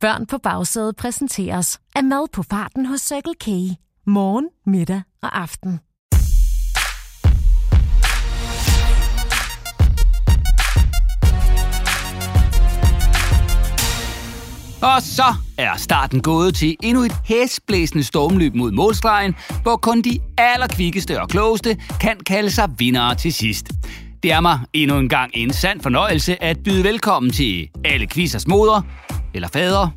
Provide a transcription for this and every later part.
Børn på bagsædet præsenteres af mad på farten hos Circle K. Morgen, middag og aften. Og så er starten gået til endnu et hæsblæsende stormløb mod målstregen, hvor kun de allerkvikkeste og klogeste kan kalde sig vindere til sidst. Det er mig endnu en gang en sand fornøjelse at byde velkommen til alle quizzers moder, eller fader,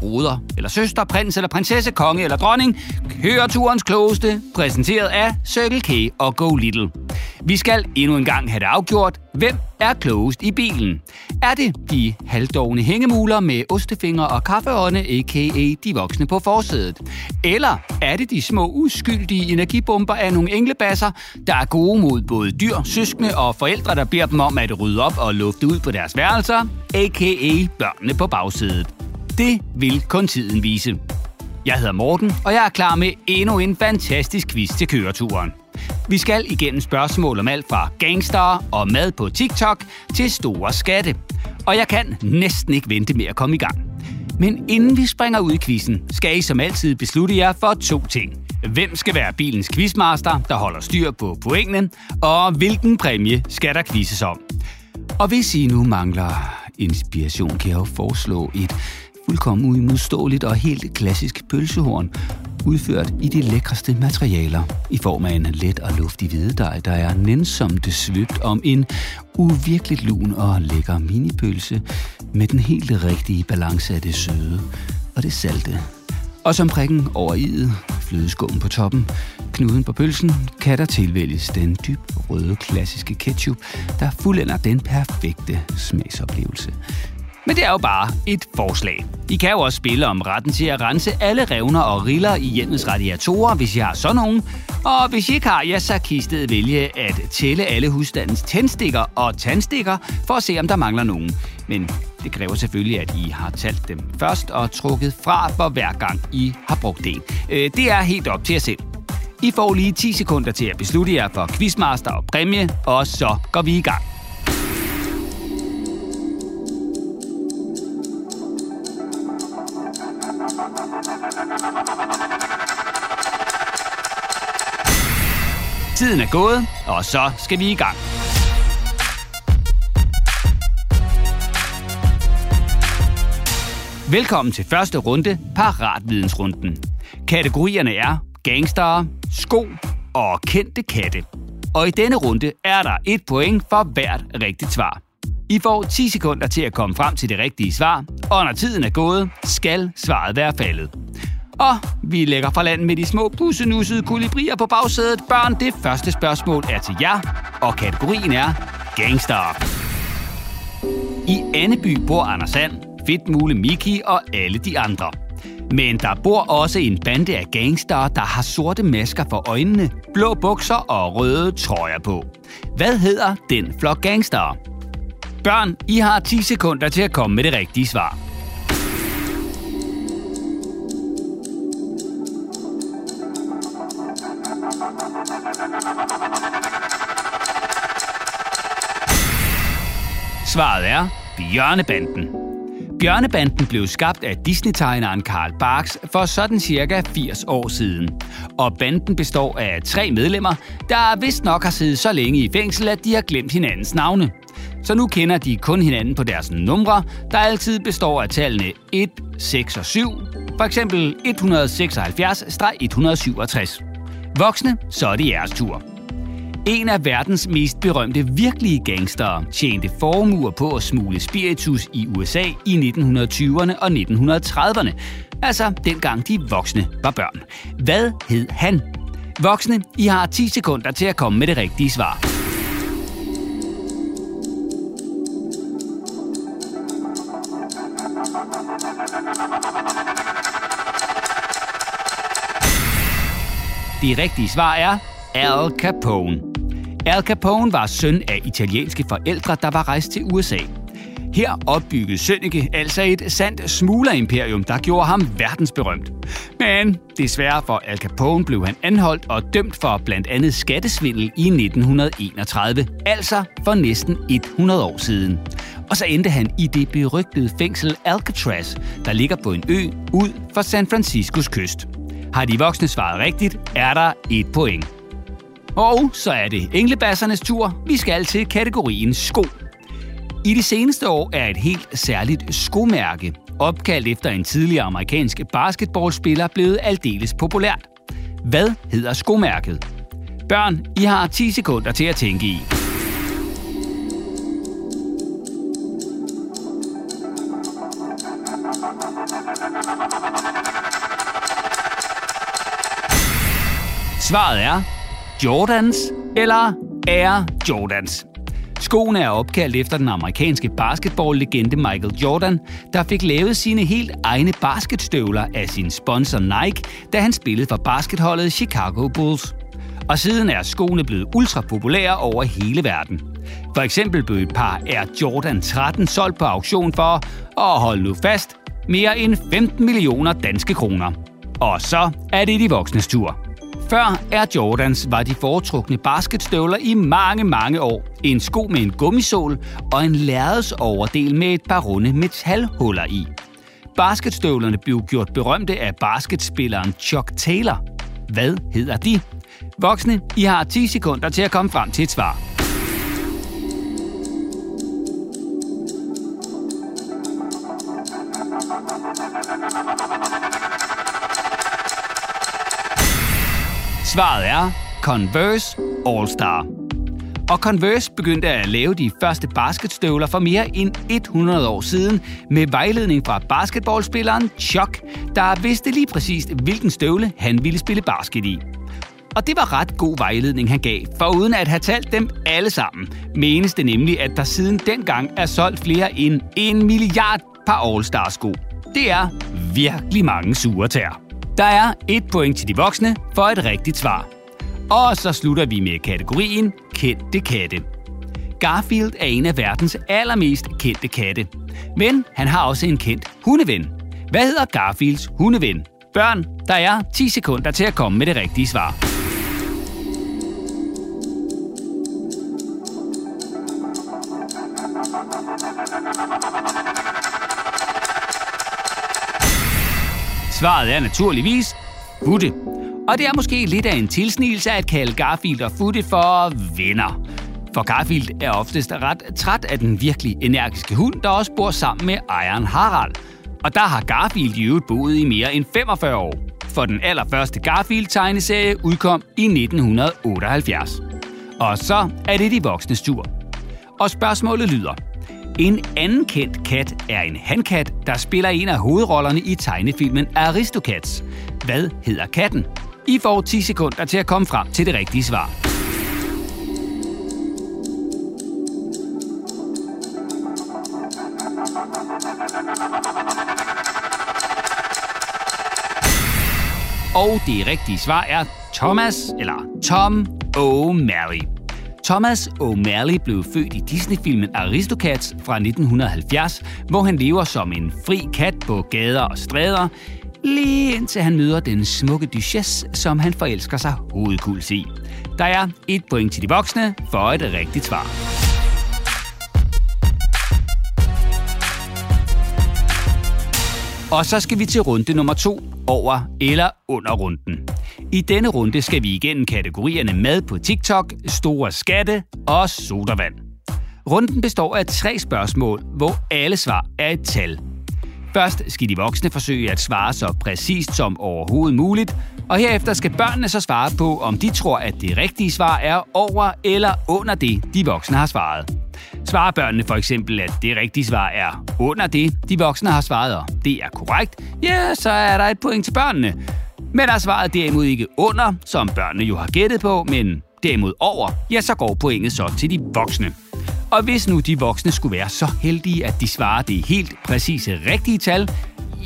bruder eller søster, prins eller prinsesse, konge eller dronning, køreturens klogeste, præsenteret af Circle K og Go Little. Vi skal endnu en gang have det afgjort. Hvem er klogest i bilen? Er det de halvdovne hængemuler med ostefingre og kaffeånde, a.k.a. de voksne på forsædet? Eller er det de små uskyldige energibomber af nogle englebasser, der er gode mod både dyr, søskende og forældre, der beder dem om at rydde op og lufte ud på deres værelser, a.k.a. børnene på bagsædet? Det vil kun tiden vise. Jeg hedder Morten, og jeg er klar med endnu en fantastisk quiz til køreturen. Vi skal igennem spørgsmål om alt fra gangster og mad på TikTok til store skatte. Og jeg kan næsten ikke vente med at komme i gang. Men inden vi springer ud i quizzen, skal I som altid beslutte jer for to ting. Hvem skal være bilens quizmaster, der holder styr på pointene, og hvilken præmie skal der quizzes om? Og hvis I nu mangler inspiration, kan jeg jo foreslå et fuldkommen uimodståeligt og helt klassisk pølsehorn, udført i de lækreste materialer, i form af en let og luftig hvidedej, der er nænsomt svøbt om en uvirkeligt lun og lækker minipølse med den helt rigtige balance af det søde og det salte. Og som prikken over i'et, flødeskum på toppen, knuden på pølsen, kan der tilvælges den dybt røde klassiske ketchup, der fuldender den perfekte smagsoplevelse. Men det er jo bare et forslag. I kan jo også spille om retten til at rense alle revner og riller i hjemmets radiatorer, hvis I har sådan nogen. Og hvis I ikke har, ja, så kan I stedet vælge at tælle alle husstandens tændstikker og tandstikker for at se, om der mangler nogen. Men det kræver selvfølgelig, at I har talt dem først og trukket fra for hver gang I har brugt det. Øh, det er helt op til jer selv. I får lige 10 sekunder til at beslutte jer for quizmaster og præmie, og så går vi i gang. Tiden er gået, og så skal vi i gang. Velkommen til første runde, Paratvidensrunden. Kategorierne er gangstere, sko og kendte katte. Og i denne runde er der et point for hvert rigtigt svar. I får 10 sekunder til at komme frem til det rigtige svar, og når tiden er gået, skal svaret være faldet. Og vi lægger fra land med de små bussenussede kolibrier på bagsædet. Børn, det første spørgsmål er til jer, og kategorien er gangster. I Anneby bor Anders Sand, Fedtmule Miki og alle de andre. Men der bor også en bande af gangster, der har sorte masker for øjnene, blå bukser og røde trøjer på. Hvad hedder den flok gangster? Børn, I har 10 sekunder til at komme med det rigtige svar. Svaret er Bjørnebanden. Bjørnebanden blev skabt af Disney-tegneren Karl Barks for sådan cirka 80 år siden. Og banden består af tre medlemmer, der vist nok har siddet så længe i fængsel, at de har glemt hinandens navne. Så nu kender de kun hinanden på deres numre, der altid består af tallene 1, 6 og 7. For eksempel 176-167. Voksne, så er det jeres tur. En af verdens mest berømte virkelige gangstere tjente formuer på at smule spiritus i USA i 1920'erne og 1930'erne. Altså dengang de voksne var børn. Hvad hed han? Voksne, I har 10 sekunder til at komme med det rigtige svar. Det rigtige svar er Al Capone. Al Capone var søn af italienske forældre, der var rejst til USA. Her opbyggede Sønneke altså et sandt smuglerimperium, der gjorde ham verdensberømt. Men desværre for Al Capone blev han anholdt og dømt for blandt andet skattesvindel i 1931, altså for næsten 100 år siden. Og så endte han i det berygtede fængsel Alcatraz, der ligger på en ø ud for San Franciscos kyst. Har de voksne svaret rigtigt, er der et point. Og så er det englebassernes tur. Vi skal til kategorien sko. I de seneste år er et helt særligt skomærke, opkaldt efter en tidligere amerikansk basketballspiller, blevet aldeles populært. Hvad hedder skomærket? Børn, I har 10 sekunder til at tænke i. Svaret er Jordans eller Air Jordans. Skoene er opkaldt efter den amerikanske basketballlegende Michael Jordan, der fik lavet sine helt egne basketstøvler af sin sponsor Nike, da han spillede for basketholdet Chicago Bulls. Og siden er skoene blevet ultra populære over hele verden. For eksempel blev et par Air Jordan 13 solgt på auktion for, og hold nu fast, mere end 15 millioner danske kroner. Og så er det de voksnes tur. Før Air Jordans var de foretrukne basketstøvler i mange, mange år. En sko med en gummisål og en lærredsoverdel med et par runde metalhuller i. Basketstøvlerne blev gjort berømte af basketspilleren Chuck Taylor. Hvad hedder de? Voksne, I har 10 sekunder til at komme frem til et svar. Svaret er Converse All-Star. Og Converse begyndte at lave de første basketstøvler for mere end 100 år siden med vejledning fra basketballspilleren Chuck, der vidste lige præcis, hvilken støvle han ville spille basket i. Og det var ret god vejledning, han gav, for uden at have talt dem alle sammen, menes det nemlig, at der siden dengang er solgt flere end en milliard par All-Star-sko. Det er virkelig mange sure tær. Der er et point til de voksne for et rigtigt svar. Og så slutter vi med kategorien Kendte katte. Garfield er en af verdens allermest kendte katte. Men han har også en kendt hundeven. Hvad hedder Garfields hundeven? Børn, der er 10 sekunder til at komme med det rigtige svar. Svaret er naturligvis Futte. Og det er måske lidt af en tilsnigelse at kalde Garfield og Futte for venner. For Garfield er oftest ret træt af den virkelig energiske hund, der også bor sammen med ejeren Harald. Og der har Garfield i øvrigt boet i mere end 45 år. For den allerførste Garfield-tegneserie udkom i 1978. Og så er det de voksne tur. Og spørgsmålet lyder, en anden kendt kat er en handkat, der spiller en af hovedrollerne i tegnefilmen Aristocats. Hvad hedder katten? I får 10 sekunder til at komme frem til det rigtige svar. Og det rigtige svar er Thomas, eller Tom O'Malley. Thomas O'Malley blev født i Disney-filmen Aristocats fra 1970, hvor han lever som en fri kat på gader og stræder, lige indtil han møder den smukke duchesse, som han forelsker sig hovedkuls i. Der er et point til de voksne for et rigtigt svar. Og så skal vi til runde nummer to, over eller under runden. I denne runde skal vi igennem kategorierne mad på TikTok, store skatte og sodavand. Runden består af tre spørgsmål, hvor alle svar er et tal. Først skal de voksne forsøge at svare så præcist som overhovedet muligt, og herefter skal børnene så svare på, om de tror, at det rigtige svar er over eller under det, de voksne har svaret. Svarer børnene for eksempel, at det rigtige svar er under det, de voksne har svaret, og det er korrekt, ja, så er der et point til børnene. Men er svaret derimod ikke under, som børnene jo har gættet på, men derimod over, ja, så går pointet så til de voksne. Og hvis nu de voksne skulle være så heldige, at de svarer det helt præcise rigtige tal,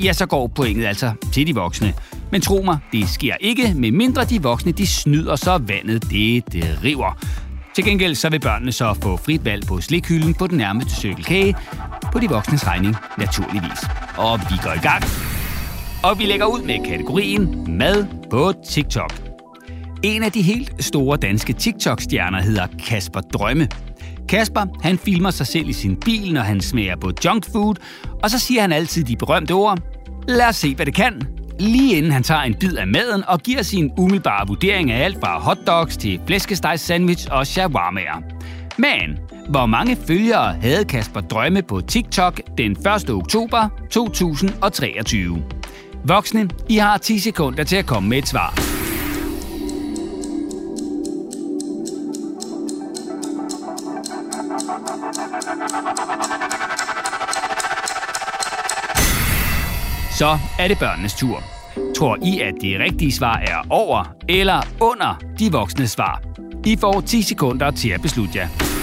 ja, så går pointet altså til de voksne. Men tro mig, det sker ikke, medmindre de voksne de snyder, så vandet det, det river. Til gengæld så vil børnene så få frit valg på slikhylden på den nærmeste cykelkage. på de voksnes regning, naturligvis. Og vi går i gang. Og vi lægger ud med kategorien mad på TikTok. En af de helt store danske TikTok-stjerner hedder Kasper Drømme. Kasper, han filmer sig selv i sin bil, når han smager på junk food, og så siger han altid de berømte ord, lad os se, hvad det kan, lige inden han tager en bid af maden og giver sin umiddelbare vurdering af alt fra hotdogs til flæskesteg sandwich og shawarmaer. Men hvor mange følgere havde Kasper Drømme på TikTok den 1. oktober 2023? Voksne, I har 10 sekunder til at komme med et svar. Så er det børnenes tur. Tror I, at det rigtige svar er over eller under de voksne svar? I får 10 sekunder til at beslutte jer.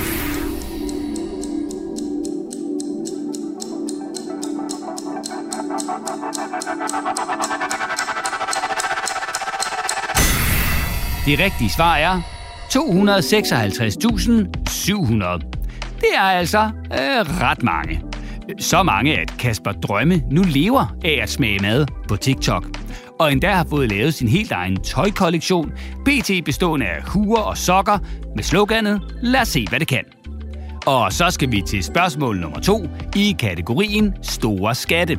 Det rigtige svar er 256.700. Det er altså øh, ret mange. Så mange, at Kasper Drømme nu lever af at smage mad på TikTok. Og endda har fået lavet sin helt egen tøjkollektion, BT bestående af huer og sokker, med sloganet Lad os se, hvad det kan. Og så skal vi til spørgsmål nummer to i kategorien Store Skatte.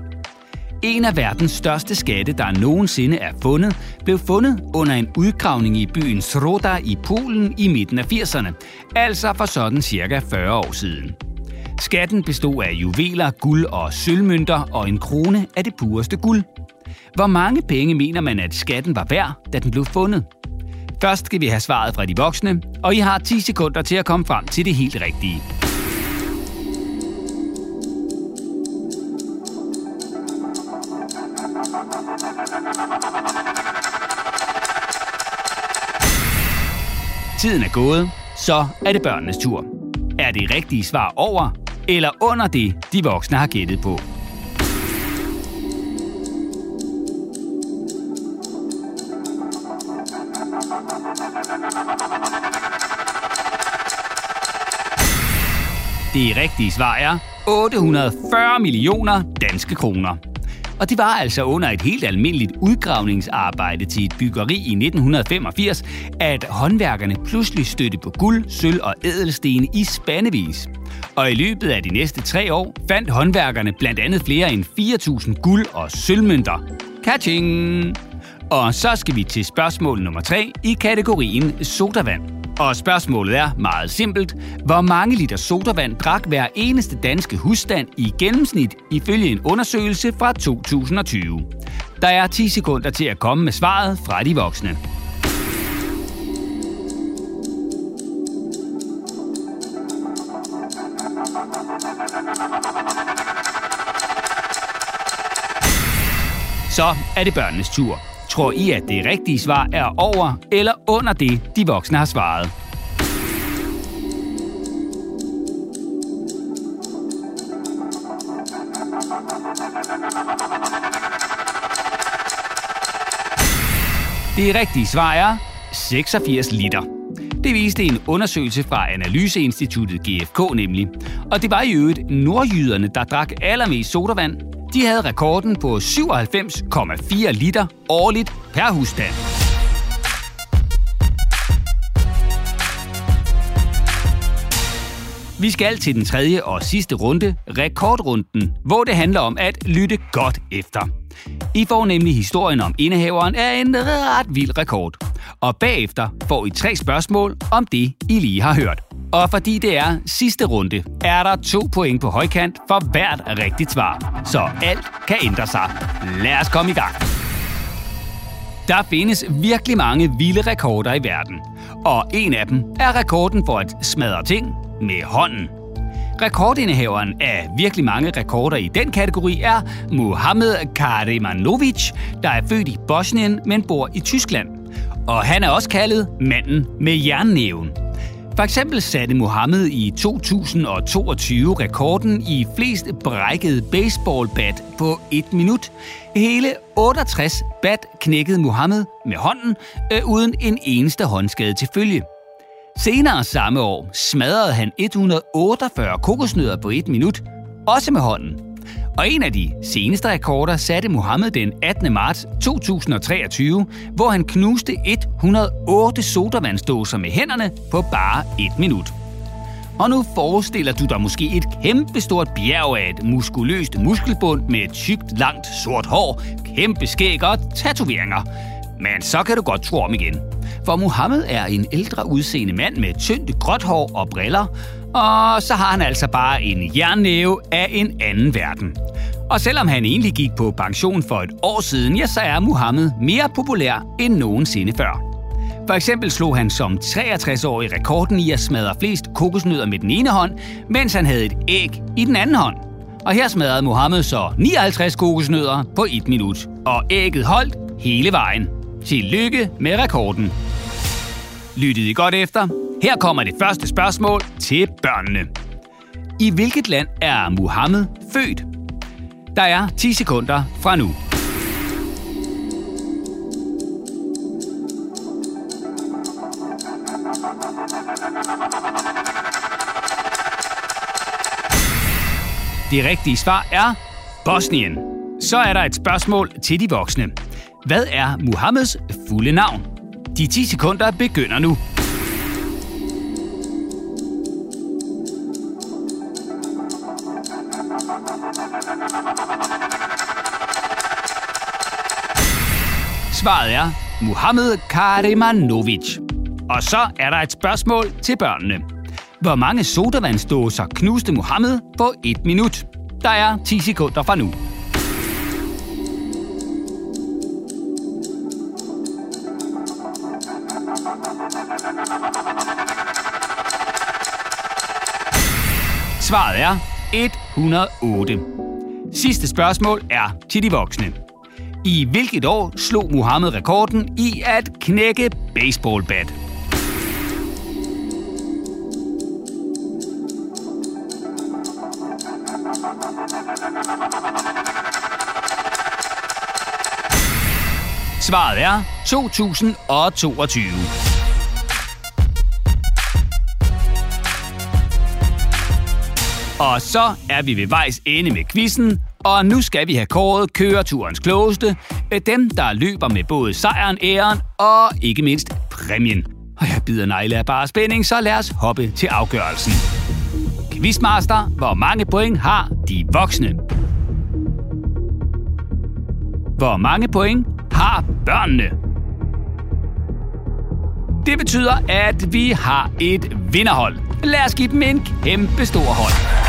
En af verdens største skatte, der nogensinde er fundet, blev fundet under en udgravning i byen Sroda i Polen i midten af 80'erne, altså for sådan cirka 40 år siden. Skatten bestod af juveler, guld og sølvmønter og en krone af det pureste guld. Hvor mange penge mener man, at skatten var værd, da den blev fundet? Først skal vi have svaret fra de voksne, og I har 10 sekunder til at komme frem til det helt rigtige. Tiden er gået, så er det børnenes tur. Er det rigtige svar over eller under det, de voksne har gættet på? Det rigtige svar er 840 millioner danske kroner. Og det var altså under et helt almindeligt udgravningsarbejde til et byggeri i 1985, at håndværkerne pludselig stødte på guld, sølv og ædelsten i spandevis. Og i løbet af de næste tre år fandt håndværkerne blandt andet flere end 4.000 guld- og sølvmønter. Catching! Og så skal vi til spørgsmål nummer 3 i kategorien sodavand. Og spørgsmålet er meget simpelt. Hvor mange liter sodavand drak hver eneste danske husstand i gennemsnit ifølge en undersøgelse fra 2020? Der er 10 sekunder til at komme med svaret fra de voksne. Så er det børnenes tur. Tror I, at det rigtige svar er over eller under det, de voksne har svaret? Det rigtige svar er 86 liter. Det viste en undersøgelse fra Analyseinstituttet GFK nemlig. Og det var i øvrigt nordjyderne, der drak allermest sodavand de havde rekorden på 97,4 liter årligt per husstand. Vi skal til den tredje og sidste runde, rekordrunden, hvor det handler om at lytte godt efter. I får nemlig historien om indehaveren af en ret vild rekord. Og bagefter får I tre spørgsmål om det, I lige har hørt. Og fordi det er sidste runde, er der to point på højkant for hvert rigtigt svar. Så alt kan ændre sig. Lad os komme i gang. Der findes virkelig mange vilde rekorder i verden. Og en af dem er rekorden for at smadre ting med hånden. Rekordindehaveren af virkelig mange rekorder i den kategori er Mohamed Karimanovic, der er født i Bosnien, men bor i Tyskland. Og han er også kaldet manden med jernnæven. For eksempel satte Mohammed i 2022 rekorden i flest brækkede baseballbat på et minut. Hele 68 bat knækkede Mohammed med hånden, øh, uden en eneste håndskade til følge. Senere samme år smadrede han 148 kokosnødder på et minut, også med hånden. Og en af de seneste rekorder satte Mohammed den 18. marts 2023, hvor han knuste 108 sodavandsdåser med hænderne på bare et minut. Og nu forestiller du dig måske et kæmpestort bjerg af et muskuløst muskelbund med et tykt, langt, sort hår, kæmpe skæg og tatoveringer. Men så kan du godt tro om igen. For Mohammed er en ældre udseende mand med tyndt gråt hår og briller, og så har han altså bare en jernnæve af en anden verden. Og selvom han egentlig gik på pension for et år siden, ja, så er Muhammed mere populær end nogensinde før. For eksempel slog han som 63-årig rekorden i at smadre flest kokosnødder med den ene hånd, mens han havde et æg i den anden hånd. Og her smadrede Mohammed så 59 kokosnødder på et minut, og ægget holdt hele vejen. Tillykke med rekorden. Lyttede I godt efter? Her kommer det første spørgsmål til børnene. I hvilket land er Muhammed født? Der er 10 sekunder fra nu. Det rigtige svar er Bosnien. Så er der et spørgsmål til de voksne. Hvad er Muhammeds fulde navn? De 10 sekunder begynder nu. Svaret er Muhammed Karimanovic. Og så er der et spørgsmål til børnene. Hvor mange sodavandsdåser knuste Muhammed på et minut? Der er 10 sekunder fra nu. Svaret er 108. Sidste spørgsmål er til de voksne. I hvilket år slog Muhammed rekorden i at knække baseballbat? Svaret er 2022. Og så er vi ved vejs ende med quizzen, og nu skal vi have kåret køreturens klogeste, øh, dem der løber med både sejren, æren og ikke mindst præmien. Og jeg bider negle af bare spænding, så lad os hoppe til afgørelsen. Quizmaster, hvor mange point har de voksne? Hvor mange point har børnene? Det betyder, at vi har et vinderhold. Lad os give dem en kæmpe stor hånd.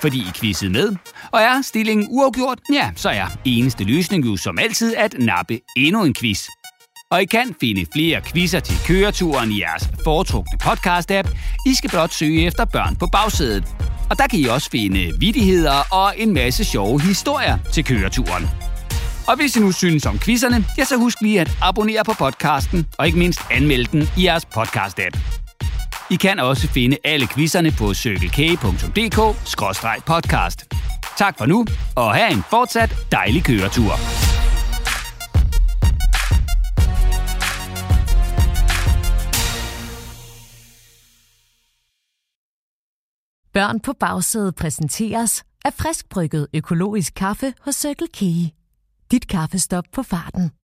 Fordi I quizzede med. Og er stillingen uafgjort, ja, så er eneste løsning jo som altid at nappe endnu en quiz. Og I kan finde flere quizzer til køreturen i jeres foretrukne podcast-app. I skal blot søge efter børn på bagsædet. Og der kan I også finde vidigheder og en masse sjove historier til køreturen. Og hvis I nu synes om quizzerne, ja, så husk lige at abonnere på podcasten, og ikke mindst anmelde den i jeres podcast-app. I kan også finde alle quizzerne på cykelk.dk-podcast. Tak for nu, og have en fortsat dejlig køretur. Børn på bagsædet præsenteres af friskbrygget økologisk kaffe hos Circle K. Dit kaffestop på farten.